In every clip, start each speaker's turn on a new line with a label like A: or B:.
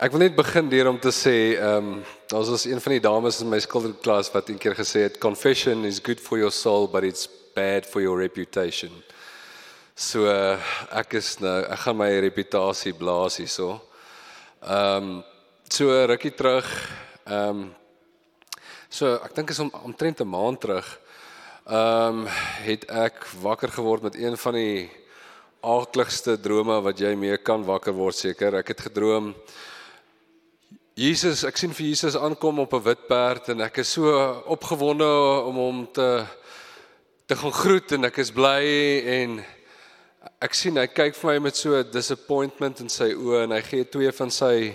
A: ek wil net begin deur om te sê, ehm um, daar was een van die dames in my skilderklas wat een keer gesê het confession is good for your soul but it's bad for your reputation. So uh, ek is nou ek gaan my reputasie blaas hierso. Ehm um, so rukkie terug ehm um, so ek dink is om omtrent 'n maand terug ehm um, het ek wakker geword met een van die aardigste drome wat jy mee kan wakker word seker. Ek het gedroom Jesus, ek sien vir Jesus aankom op 'n wit perd en ek is so opgewonde om hom te te gaan groet en ek is bly en ek sien hy kyk vir my met so 'n disappointment in sy oë en hy gee twee van sy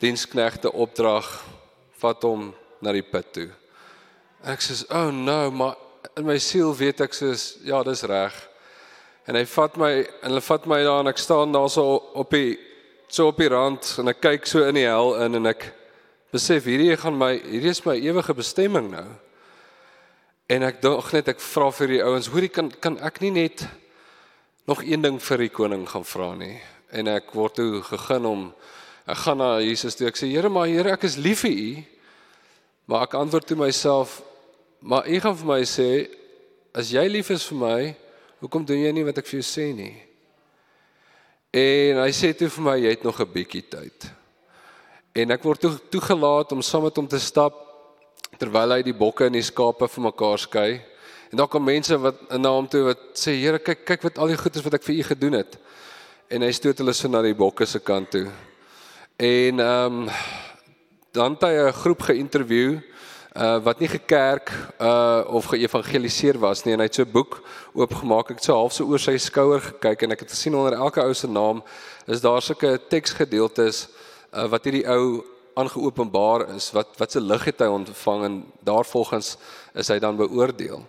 A: diensknegte opdrag vat hom na die put toe. Ek sê, "Oh no, maar in my siel weet ek soos ja, dis reg." En hy vat my en hulle vat my daar en ek staan daar so op die so op die rand en ek kyk so in die hel in en ek besef hierdie gaan my hierdie is my ewige bestemming nou. En ek dink net ek vra vir die ouens, hoorie kan kan ek nie net nog een ding vir die koning gaan vra nie. En ek word toe gegeen om ek gaan na Jesus toe. Ek sê Here, maar Here, ek is lief vir U. Maar ek antwoord toe myself, maar U gaan vir my sê as jy lief is vir my, hoekom doen jy nie wat ek vir jou sê nie? En hy sê toe vir my, jy het nog 'n bietjie tyd. En ek word toe toegelaat om saam met hom te stap terwyl hy die bokke en die skape vir mekaar skei. En daar kom mense wat na hom toe wat sê Here kyk kyk wat al die goedes wat ek vir u gedoen het. En hy stoot hulle so na die bokke se kant toe. En ehm um, dan het hy 'n groep geïnterview uh wat nie gekerk uh of geëvangeliseer was nie en hy het so 'n boek oopgemaak. Ek het so half so oor sy skouer gekyk en ek het gesien onder elke ou se naam is daar sulke teksgedeeltes uh wat hierdie ou aangeopenbaar is wat wat se lig het hy ontvang en daarvolgens is hy dan beoordeel.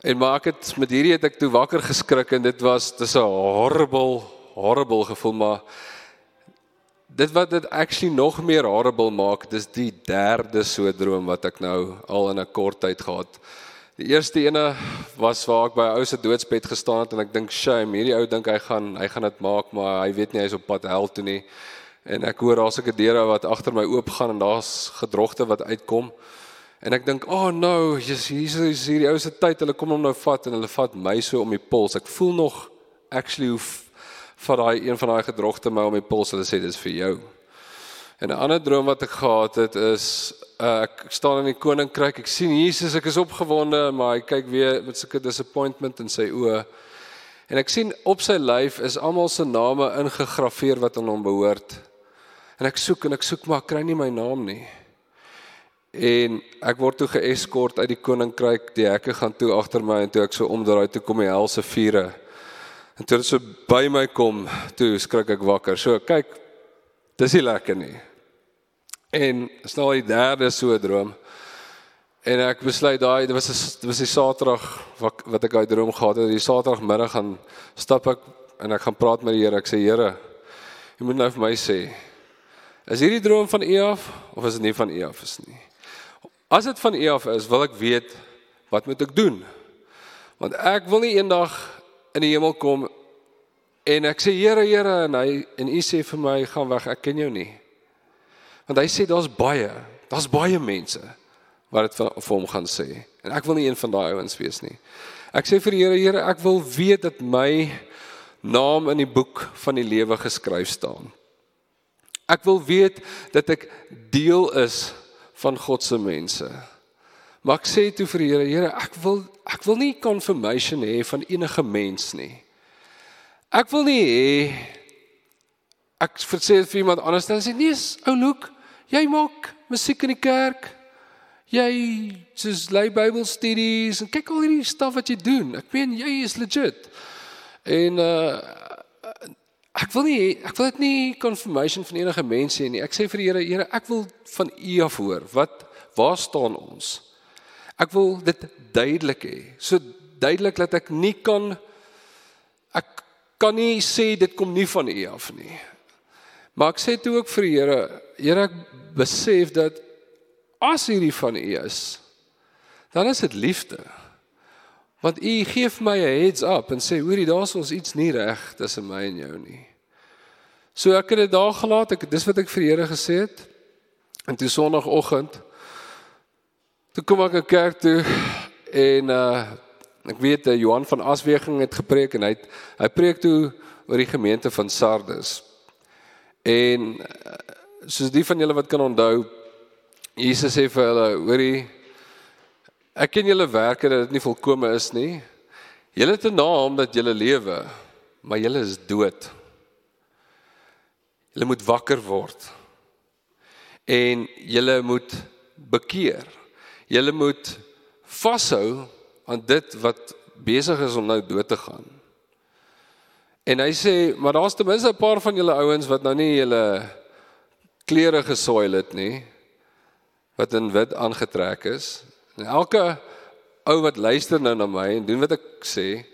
A: En maar ek het met hierdie het ek toe wakker geskrik en dit was dis 'n horrible horrible gevoel maar dit wat dit actually nog meer horrible maak dis die derde so droom wat ek nou al in 'n kort tyd gehad. Die eerste ene was waar ek by 'n ou se doodsbed gestaan het en ek dink shame hierdie ou dink hy gaan hy gaan dit maak maar hy weet nie hy's op pad hel toe nie. En ek hoor daar's 'n deure wat agter my oop gaan en daar's gedrogte wat uitkom. En ek dink, "Oh no, Jesus is hierdie ou se tyd. Hulle kom hom nou vat en hulle vat my so om die pols. Ek voel nog actually hoe van daai een van daai gedrogte my om die pols hulle sê dis vir jou. En 'n ander droom wat ek gehad het is uh, ek staan in die koninkryk. Ek sien Jesus, ek is opgewonde, maar hy kyk weer met sulke disappointment in sy oë. En ek sien op sy lyf is almal se name ingegraveer wat aan hom behoort. En ek soek en ek soek maar ek kry nie my naam nie. En ek word toe geeskort uit die koninkryk. Die hekke gaan toe agter my en toe ek so omdraai toe kom die helse vure. En toe dit so by my kom, toe skrik ek wakker. So kyk, dis nie lekker nie. En is nou die derde so droom. En ek besluit daai dit was dit was die Saterdag wat wat ek daai droom gehad het. Die Saterdagmiddag gaan stap ek en ek gaan praat met die Here. Ek sê Here, jy moet nou vir my sê, is hierdie droom van U af of is dit nie van U af is nie? As dit van U af is, wil ek weet wat moet ek doen? Want ek wil nie eendag in die hemel kom en ek sê Here Here en hy en u sê vir my gaan weg ek ken jou nie. Want hy sê daar's baie, daar's baie mense wat dit vir, vir hom gaan sê en ek wil nie een van daai ouens wees nie. Ek sê vir die Here Here ek wil weet dat my naam in die boek van die lewe geskryf staan. Ek wil weet dat ek deel is van God se mense. Maar ek sê toe vir die Here, Here, ek wil ek wil nie confirmation hê van enige mens nie. Ek wil nie hê ek sê vir iemand anders dan sê nee, ou Luke, jy maak musiek in die kerk. Jy soos lei Bybelstudies en kyk al hierdie staf wat jy doen. Ek meen jy is legit. En uh ek wil nie ek wil dit nie confirmation van enige mens hê nie. Ek sê vir die Here, Here, ek wil van U af hoor. Wat waar staan ons? Ek wil dit duidelik hê. So duidelik dat ek nie kan ek kan nie sê dit kom nie van U af nie. Maar ek sê toe ook vir die Here, Here ek besef dat as hierdie van U is, dan is dit liefde. Want U gee vir my 'n heads up en sê hoorie daar's ons iets nie reg tussen my en jou nie. So ek het dit daar gelaat. Ek dis wat ek vir die Here gesê het. En toe sonoggend toe kom ek 'n kerk toe en uh ek weet uh, Johan van Asweging het gepreek en hy het, hy preek toe oor die gemeente van Sardes. En uh, soos die van julle wat kan onthou, Jesus sê vir hulle, hoorie ek ken julle werke dat dit nie volkome is nie. Julle het 'n naam dat julle lewe, maar julle is dood. Julle moet wakker word. En julle moet bekeer. Julle moet vashou aan dit wat besig is om nou dood te gaan. En hy sê, maar daar's ten minste 'n paar van julle ouens wat nou nie julle klere gesoil het nie wat in wit aangetrek is. En elke ou wat luister nou na my en doen wat ek sê,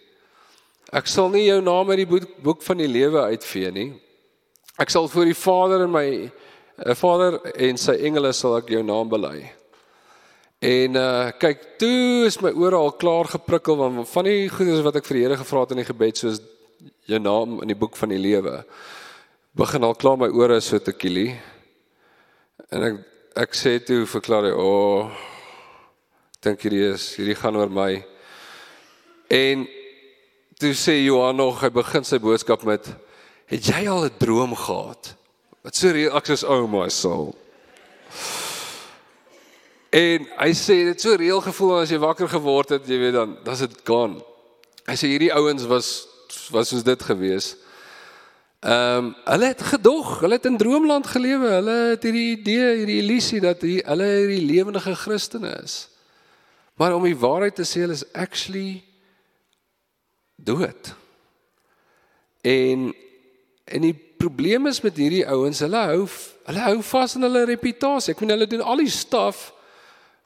A: ek sal nie jou naam uit die boek, boek van die lewe uitvee nie. Ek sal voor die Vader en my eh, Vader en sy engele sal ek jou naam bely. En uh kyk, toe is my ore al klaar geprikkel van van die goedes wat ek vir die Here gevra het in die gebed soos jou naam in die boek van die lewe. Begin al klaar my ore so te kielie. En ek ek sê toe verklaar hy, "O, oh, dink hierdie is hierdie gaan oor my." En toe sê Johan nog, hy begin sy boodskap met Het jy al 'n droom gehad? Wat so reaks is ou my soul. En hy sê dit so reël gevoel as jy wakker geword het, jy weet dan, dan's dit gaan. Hy sê hierdie ouens was was soos dit gewees. Ehm um, hulle het gedog, hulle het in droomland gelewe. Hulle het hierdie idee, hierdie illusie dat hier, hulle hierdie lewendige Christene is. Maar om die waarheid te sê, hulle is actually dood. En En die probleem is met hierdie ouens, hulle hou hulle hou vas aan hulle reputasie. Ek meen hulle doen al die staf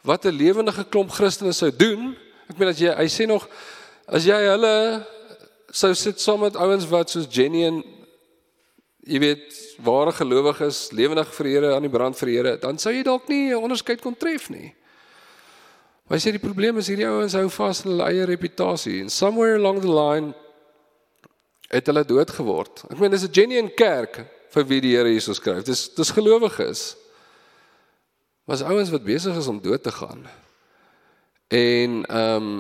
A: wat 'n lewendige klomp Christene sou doen. Ek meen as jy hy sê nog as jy hulle sou sit saam met ouens wat soos Jenny en jy weet ware gelowiges, lewendig vir die Here aan die brand vir die Here, dan sou jy dalk nie 'n onderskeid kon tref nie. Maar sê die probleem is hierdie ouens hou vas aan hulle eie reputasie and somewhere along the line het hulle dood geword. Ek meen dis 'n genuine kerk vir wie die Here Jesus skryf. Dis dis gelowiges. Was ouens wat besig is om dood te gaan. En ehm um,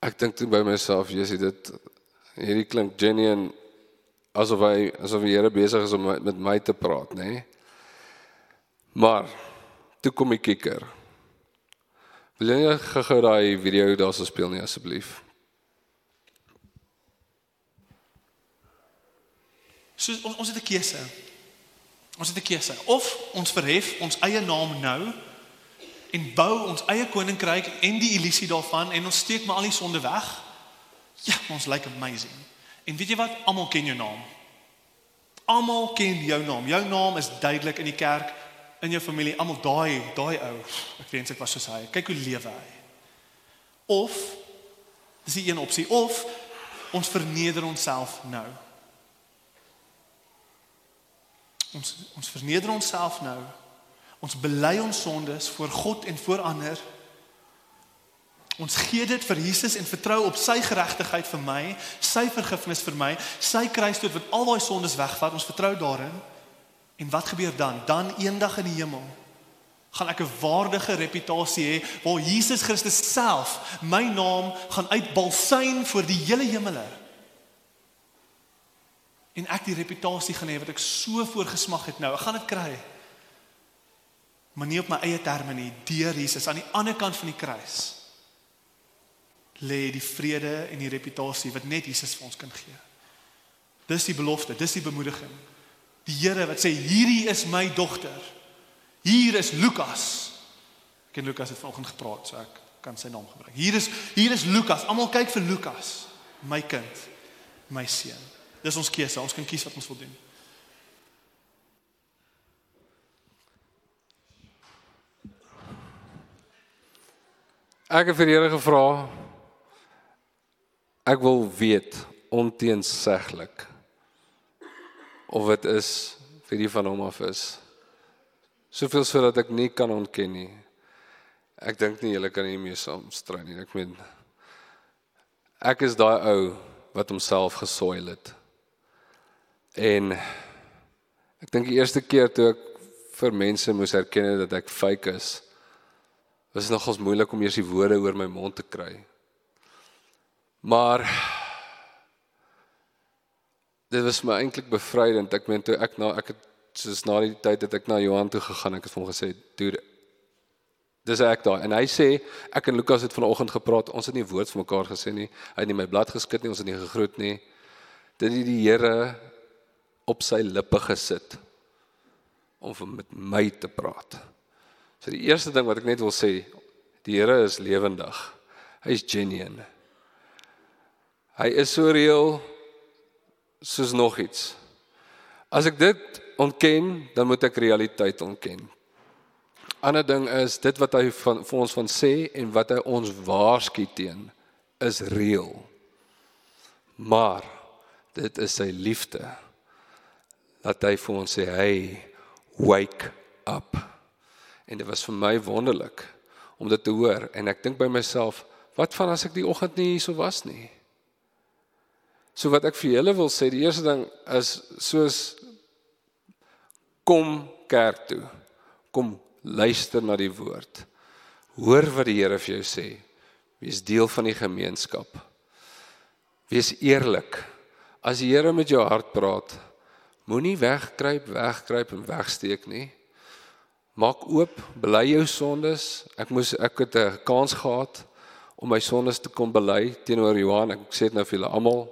A: ek dink toe by myself, sê dit hierdie klink genuine asof hy asof die Here besig is om met my te praat, nê? Nee? Maar toe kom die kikker. Wil jy gou-gou daai video daarso speel nie asseblief?
B: So ons het 'n keuse. Ons het 'n keuse. Of ons verhef ons eie naam nou en bou ons eie koninkryk en die illusie daarvan en ons steek maar al die sonde weg. Ja, ons lyk like amazing. En weet jy wat? Almal ken jou naam. Almal ken jou naam. Jou naam is duidelik in die kerk, in jou familie, almal daai, daai ou. Ek wens ek was soos hy. Kyk hoe lewe hy. Of dis die een opsie of ons verneder onsself nou. Ons ons verneder onsself nou. Ons bely ons sondes voor God en voor ander. Ons gee dit vir Jesus en vertrou op sy geregtigheid vir my, sy vergifnis vir my, sy kruisdood wat al daai sondes wegvat. Ons vertrou daarin. En wat gebeur dan? Dan eendag in die hemel gaan ek 'n waardige reputasie hê waar Jesus Christus self my naam gaan uitbalsyn vir die hele hemele en ek die reputasie gaan hê wat ek so voorgesmag het nou. Ek gaan dit kry. Maar nie op my eie terme nie, deur Jesus aan die ander kant van die kruis. Lê die vrede en die reputasie wat net Jesus vir ons kan gee. Dis die belofte, dis die bemoediging. Die Here wat sê hierdie is my dogter. Hier is Lukas. Ek en Lukas het vanoggend gepraat, so ek kan sy naam gebruik. Hier is hier is Lukas. Almal kyk vir Lukas, my kind, my seun. Dis ons keuse. Ons kan kies wat ons wil doen.
A: Ek het vir die Here gevra ek wil weet onteenseglik of dit is vir die van hom af is. Soveel sodat ek nie kan ontken nie. Ek dink nie julle kan hiermee saamstry nie. Ek meen ek is daai ou wat homself gesoil het En ek dink die eerste keer toe ek vir mense moes erken dat ek fake is, was dit nogals moeilik om eers die woorde oor my mond te kry. Maar dit was my eintlik bevrydend. Ek meen toe ek na ek het soos na die tyd het ek na Johan toe gegaan. Ek het hom gesê, "Dude, dis ek daai." En hy sê, ek en Lukas het vanoggend gepraat. Ons het nie woord vir mekaar gesê nie. Hy het nie my blad geskit nie. Ons het nie gegroet nie. Dit het die Here op sy lippe gesit om met my te praat. So die eerste ding wat ek net wil sê, die Here is lewendig. Hy is genuine. Hy is so reël soos nog iets. As ek dit ontken, dan moet ek realiteit ontken. Ander ding is dit wat hy van vir ons van sê en wat hy ons waarsku teen is reël. Maar dit is sy liefde dat hy vir ons sê hey wake up. En dit was vir my wonderlik om dit te hoor en ek dink by myself, wat van as ek die oggend nie hier sou was nie? So wat ek vir julle wil sê, die eerste ding is soos kom kerk toe. Kom luister na die woord. Hoor wat die Here vir jou sê. Wees deel van die gemeenskap. Wees eerlik. As die Here met jou hart praat, Moenie wegkruip, wegkruip en wegsteek nie. Maak oop, bely jou sondes. Ek moes ek het 'n kans gehad om my sondes te kom bely teenoor Johan. Ek sê dit nou vir julle almal.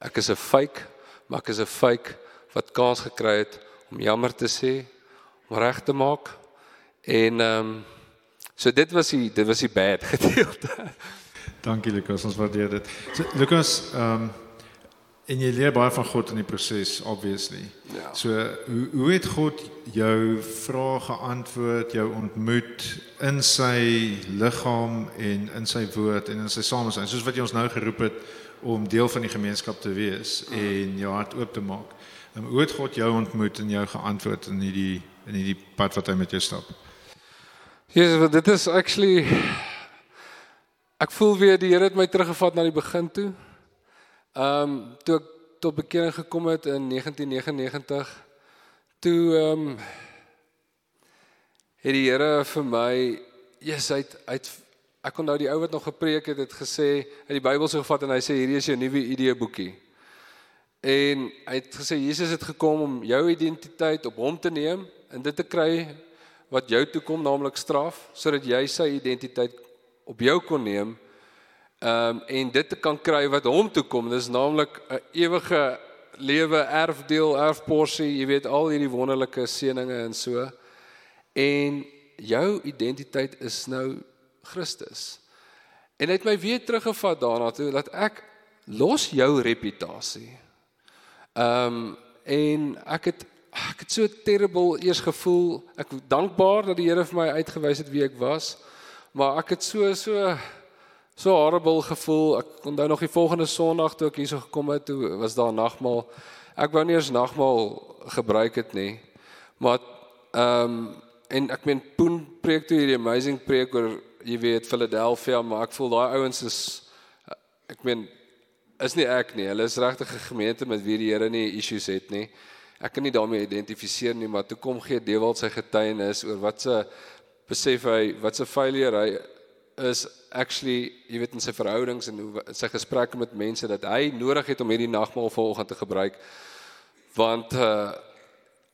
A: Ek is 'n fake, maar ek is 'n fake wat kans gekry het om jammer te sê, om reg te maak. En ehm um, so dit was die dit was die bad gedeelte.
C: Dankie Lukas, ons waardeer dit. So, Lukas, ehm um, En jy leer baie van God in die proses obviously. Ja. So hoe hoe het God jou vrae geantwoord, jou ontmoet in sy liggaam en in sy woord en in sy samesyn, soos wat jy ons nou geroep het om deel van die gemeenskap te wees en jou hart oop te maak. En hoe het God jou ontmoet en jou geantwoord in hierdie in hierdie pad wat hy met jou stap?
A: Jesus, dit is actually ek voel weer die Here het my teruggevat na die begin toe. Ehm um, toe ek tot bekering gekom het in 1999 toe ehm um, het die Here vir my Jesus uit uit ek onthou die ou wat nog gepreek het het gesê uit die Bybel so gevat en hy sê hierdie is jou nuwe idee boekie. En hy het gesê Jesus het gekom om jou identiteit op hom te neem en dit te kry wat jou toe kom naamlik straf sodat jy sy identiteit op jou kon neem Ehm um, en dit te kan kry wat hom toe kom. Dis naamlik 'n ewige lewe, erfdeel, erfporsie, jy weet al hierdie wonderlike seënings en so. En jou identiteit is nou Christus. En hy het my weer teruggevat daarna toe dat ek los jou reputasie. Ehm um, en ek het ek het so terrible eers gevoel. Ek dankbaar dat die Here vir my uitgewys het wie ek was. Maar ek het so so so horrible gevoel. Ek onthou nog die volgende Sondag toe ek hier so gekom het, toe was daar nagmaal. Ek wou nie eens nagmaal gebruik het nie. Maar ehm um, en ek meen Poen preek toe hierdie amazing preek oor jy weet Philadelphia, maar ek voel daai ouens is ek meen is nie ek nie. Hulle is regtig 'n gemeente met wie die Here nie issues het nie. Ek kan nie daarmee identifiseer nie, maar toe kom gee Dewald sy getuienis oor wat se besef hy, wat se failure hy is actually, jy weet in sy verhoudings en hoe sy gesprekke met mense dat hy nodig het om hierdie nagmaal vanoggend te gebruik want uh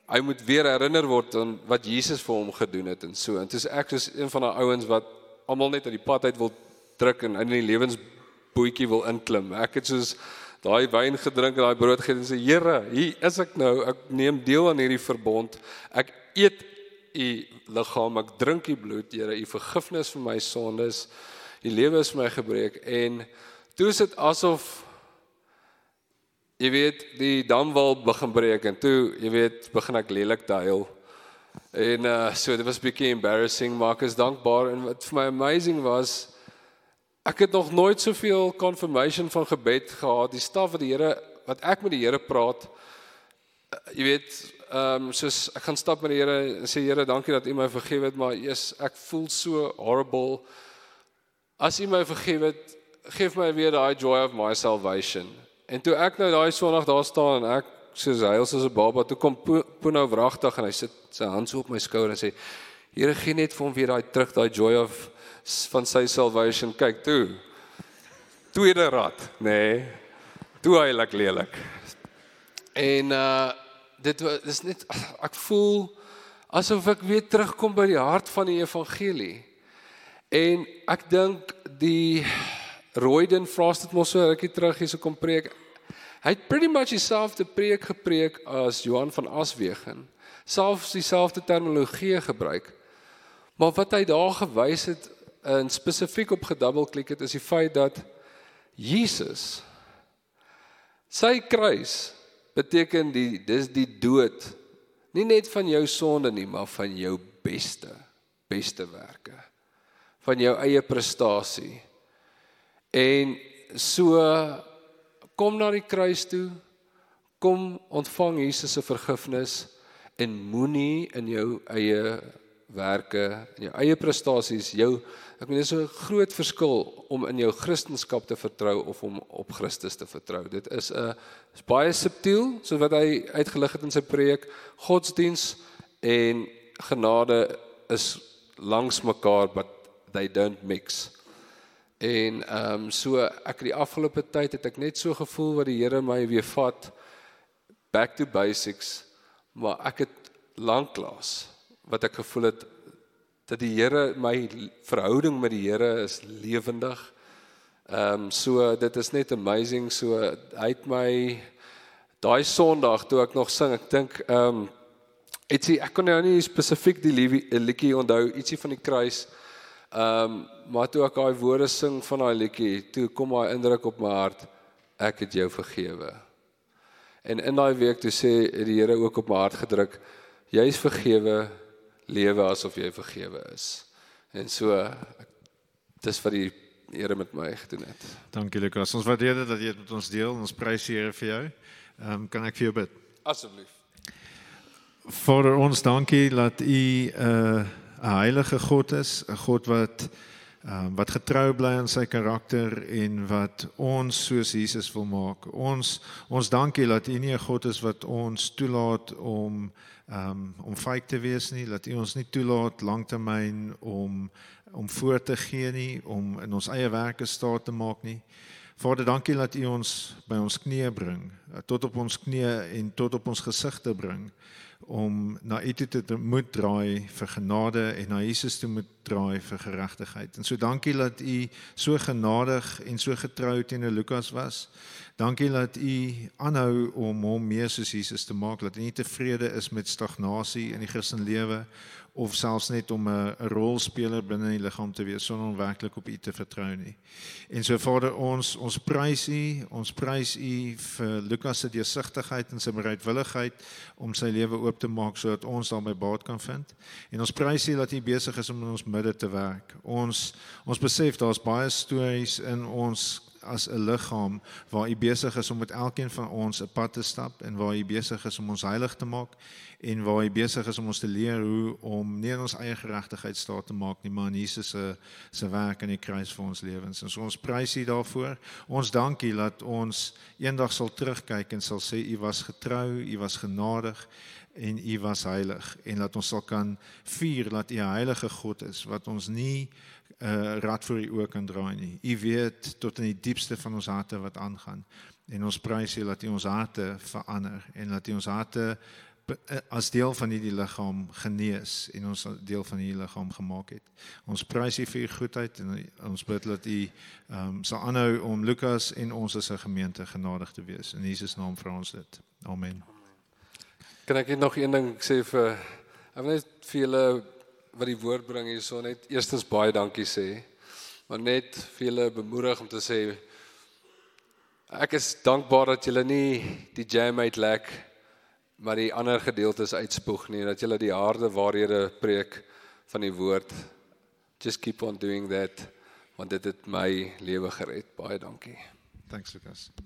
A: hy moet weer herinner word aan wat Jesus vir hom gedoen het en so. En dis ek soos een van daai ouens wat almal net uit die pad uit wil druk en in die lewensbootjie wil inklim. Ek het soos daai wyn gedrink en daai brood gegee en sê Here, hier is ek nou. Ek neem deel aan hierdie verbond. Ek eet u liggaam, ek drink u bloed, Here, u vergifnis vir my sondes. Die lewe is my gebreek en toe is dit asof jy weet die damwal begin breek en toe jy weet begin ek lelik huil. En uh so dit was bietjie embarrassing maar ek is dankbaar en wat vir my amazing was ek het nog nooit soveel confirmation van gebed gehad. Die staf wat die Here wat ek met die Here praat uh, jy weet ehm um, soos ek gaan stap met die Here en sê Here dankie dat U my vergewe het maar eers ek voel so horrible. As U my vergewe het, gee my weer daai joy of my salvation. En toe ek nou daai Sondag daar staan en ek soos hy as 'n baba toe kom Puno wragtig en hy sit sy hand so op my skouer en sê Here gee net vir hom weer daai terug daai joy of van sy salvation. Kyk toe. Tweede rad nê? Nee, toe heilig lelik. En uh dit is net ek voel asof ek weer terugkom by die hart van die evangelie en ek dink die Royden Frost het mos so rukkie terug hier so kom preek. Hy het pretty much dieselfde preek gepreek as Johan van Aswegen. Selfs dieselfde terminologie gebruik. Maar wat hy daar gewys het en spesifiek op gedubbelklik het is die feit dat Jesus sy kruis beteken die dis die dood. Nie net van jou sonde nie maar van jou beste beste werke. Van jou eie prestasie En so kom na die kruis toe. Kom ontvang Jesus se vergifnis en moenie in jou eie werke, in jou eie prestasies, jou ek meen dis 'n groot verskil om in jou kristendom te vertrou of om op Christus te vertrou. Dit is 'n is baie subtiel, so wat hy uitgelig het in sy preek. Godsdiens en genade is langs mekaar but they don't mix. En ehm um, so ek die afgelope tyd het ek net so gevoel wat die Here my weer vat back to basics, maar ek het lanklaas wat ek gevoel het dat die Here my verhouding met die Here is lewendig. Ehm um, so dit is net amazing so hy het my daai Sondag toe ek nog sing, ek dink ehm um, ietsie ek kon nou nie spesifiek die liedjie onthou, ietsie van die kruis. Ehm um, maar toe ek daai woorde sing van daai liedjie, toe kom daai indruk op my hart, ek het jou vergewe. En in daai week toe sê die Here ook op my hart gedruk, jy's vergewe, lewe asof jy vergewe is. En so dis wat die Here met my gedoen het.
C: Dankie Lukas. Ons waardeer dit dat jy dit met ons deel. Ons prys die Here vir jou. Ehm um, kan ek vir jou bid?
A: Asseblief.
C: Vader, ons dankie dat u 'n uh, heilige God is, 'n God wat um, wat getrou bly aan sy karakter en wat ons soos Jesus wil maak. Ons ons dankie dat U nie 'n God is wat ons toelaat om um, om fake te wees nie, dat U ons nie toelaat lanktermyn om om voor te gee nie, om in ons eie werke staat te maak nie. Vader, dankie dat U ons by ons knieë bring, tot op ons knieë en tot op ons gesigte bring om na U toe te moet draai vir genade en na Jesus toe moet draai vir geregtigheid. En so dankie dat U so genadig en so getrou teenoor Lukas was. Dankie dat U aanhou om hom meer soos Jesus te maak, dat U nie tevrede is met stagnasie in die Christelike lewe of selfs net om 'n rolspeler binne die liggaam te wees sonder om werklik op U te vertrou nie. En so Vader, ons ons prys U, ons prys U vir Lukas se deursigtigheid en sy bereidwilligheid om sy lewe oop te maak sodat ons daarmee baat kan vind. En ons prys U dat U besig is om in ons midde te werk. Ons ons besef daar's baie stories in ons as 'n liggaam waar u besig is om met elkeen van ons 'n pad te stap en waar u besig is om ons heilig te maak en waar u besig is om ons te leer hoe om nie in ons eie geregtigheid staat te maak nie maar in Jesus se se werk aan die kruis vir ons lewens. En so ons prys u daarvoor. Ons dankie dat ons eendag sal terugkyk en sal sê u was getrou, u was genadig en u was heilig en dat ons sal kan vier dat u heilige God is wat ons nie uh, rad vir u ook kan draai nie. U weet tot in die diepste van ons harte wat aangaan. En ons prys U dat U ons harte verander en dat U ons harte eh, as deel van hierdie liggaam genees en ons deel van hierdie liggaam gemaak het. Ons prys U vir U goedheid en ons bid dat U ehm um, sal aanhou om Lukas en ons as 'n gemeente genadig te wees. In Jesus naam vra ons dit. Amen.
A: Kan ek net nog een ding sê vir ek wil net vir julle wat die woord bring hierso net eerstens baie dankie sê. Maar net vir julle bemoedig om te sê ek is dankbaar dat julle nie die jam uit lek maar die ander gedeeltes uitspoeg nie dat julle die harde waarhede preek van die woord. Just keep on doing that want dit het my lewe gered. Baie dankie.
C: Thanks Lucas.